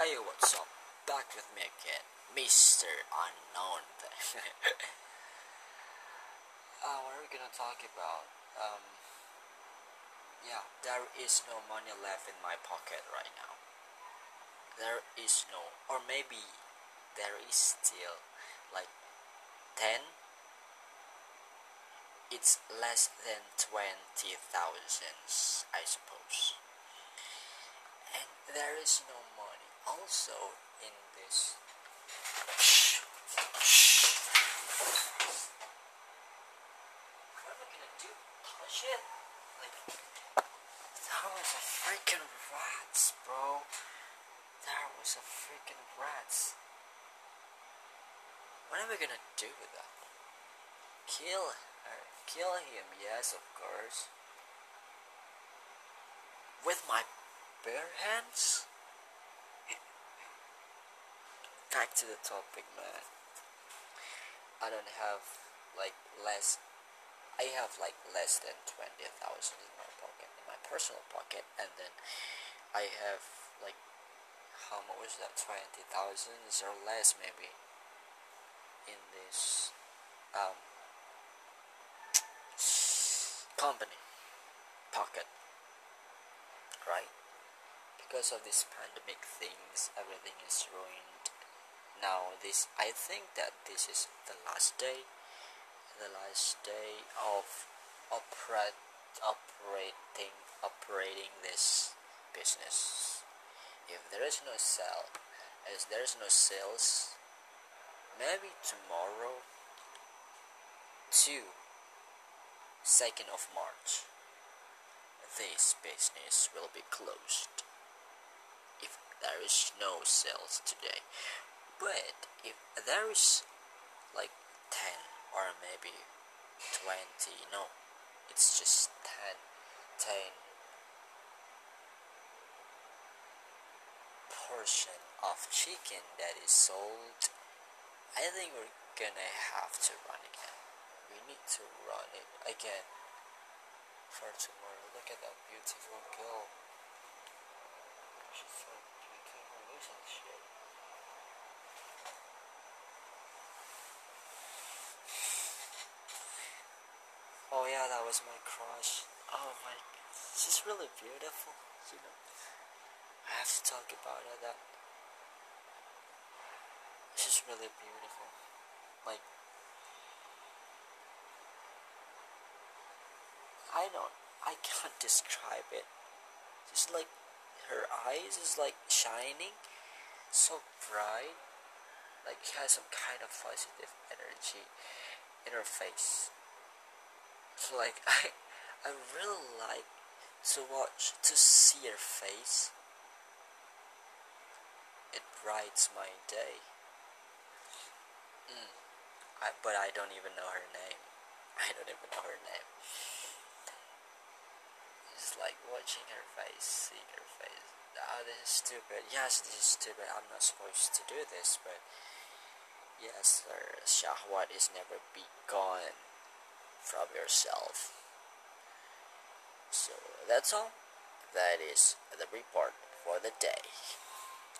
Hey, what's up? Back with me again, Mr. Unknown. uh, what are we gonna talk about? Um, yeah, there is no money left in my pocket right now. There is no, or maybe there is still like 10. It's less than 20,000, I suppose. And there is no also in this. What am I gonna do? Touch it? Like, that was a freaking rats, bro. That was a freaking rats. What am I gonna do with that? Kill her. Kill him, yes, of course. With my bare hands? Back to the topic, man. I don't have like less. I have like less than twenty thousand in my pocket, in my personal pocket, and then I have like how much was that? Twenty thousand or less, maybe. In this um company pocket, right? Because of this pandemic things, everything is ruined now this I think that this is the last day the last day of operate, operating operating this business. If there is no sale as there is no sales maybe tomorrow 2 2nd of March this business will be closed. If there is no sales today but if there is like 10 or maybe 20, no, it's just 10, 10 portion of chicken that is sold, I think we're gonna have to run again. We need to run it again for tomorrow. Look at that beautiful girl. She's so beautiful, isn't she? Oh yeah, that was my crush. Oh my, she's really beautiful. You know, I have to talk about her. That she's really beautiful. Like I don't, I can't describe it. Just like her eyes is like shining, so bright. Like she has some kind of positive energy in her face like I I really like to watch to see her face. It brightens my day. Mm. I, but I don't even know her name. I don't even know her name. It's like watching her face, seeing her face. Ah, this is stupid. Yes, this is stupid. I'm not supposed to do this, but yes, sir. Shahwat is never be gone from yourself. So that's all. That is the report for the day.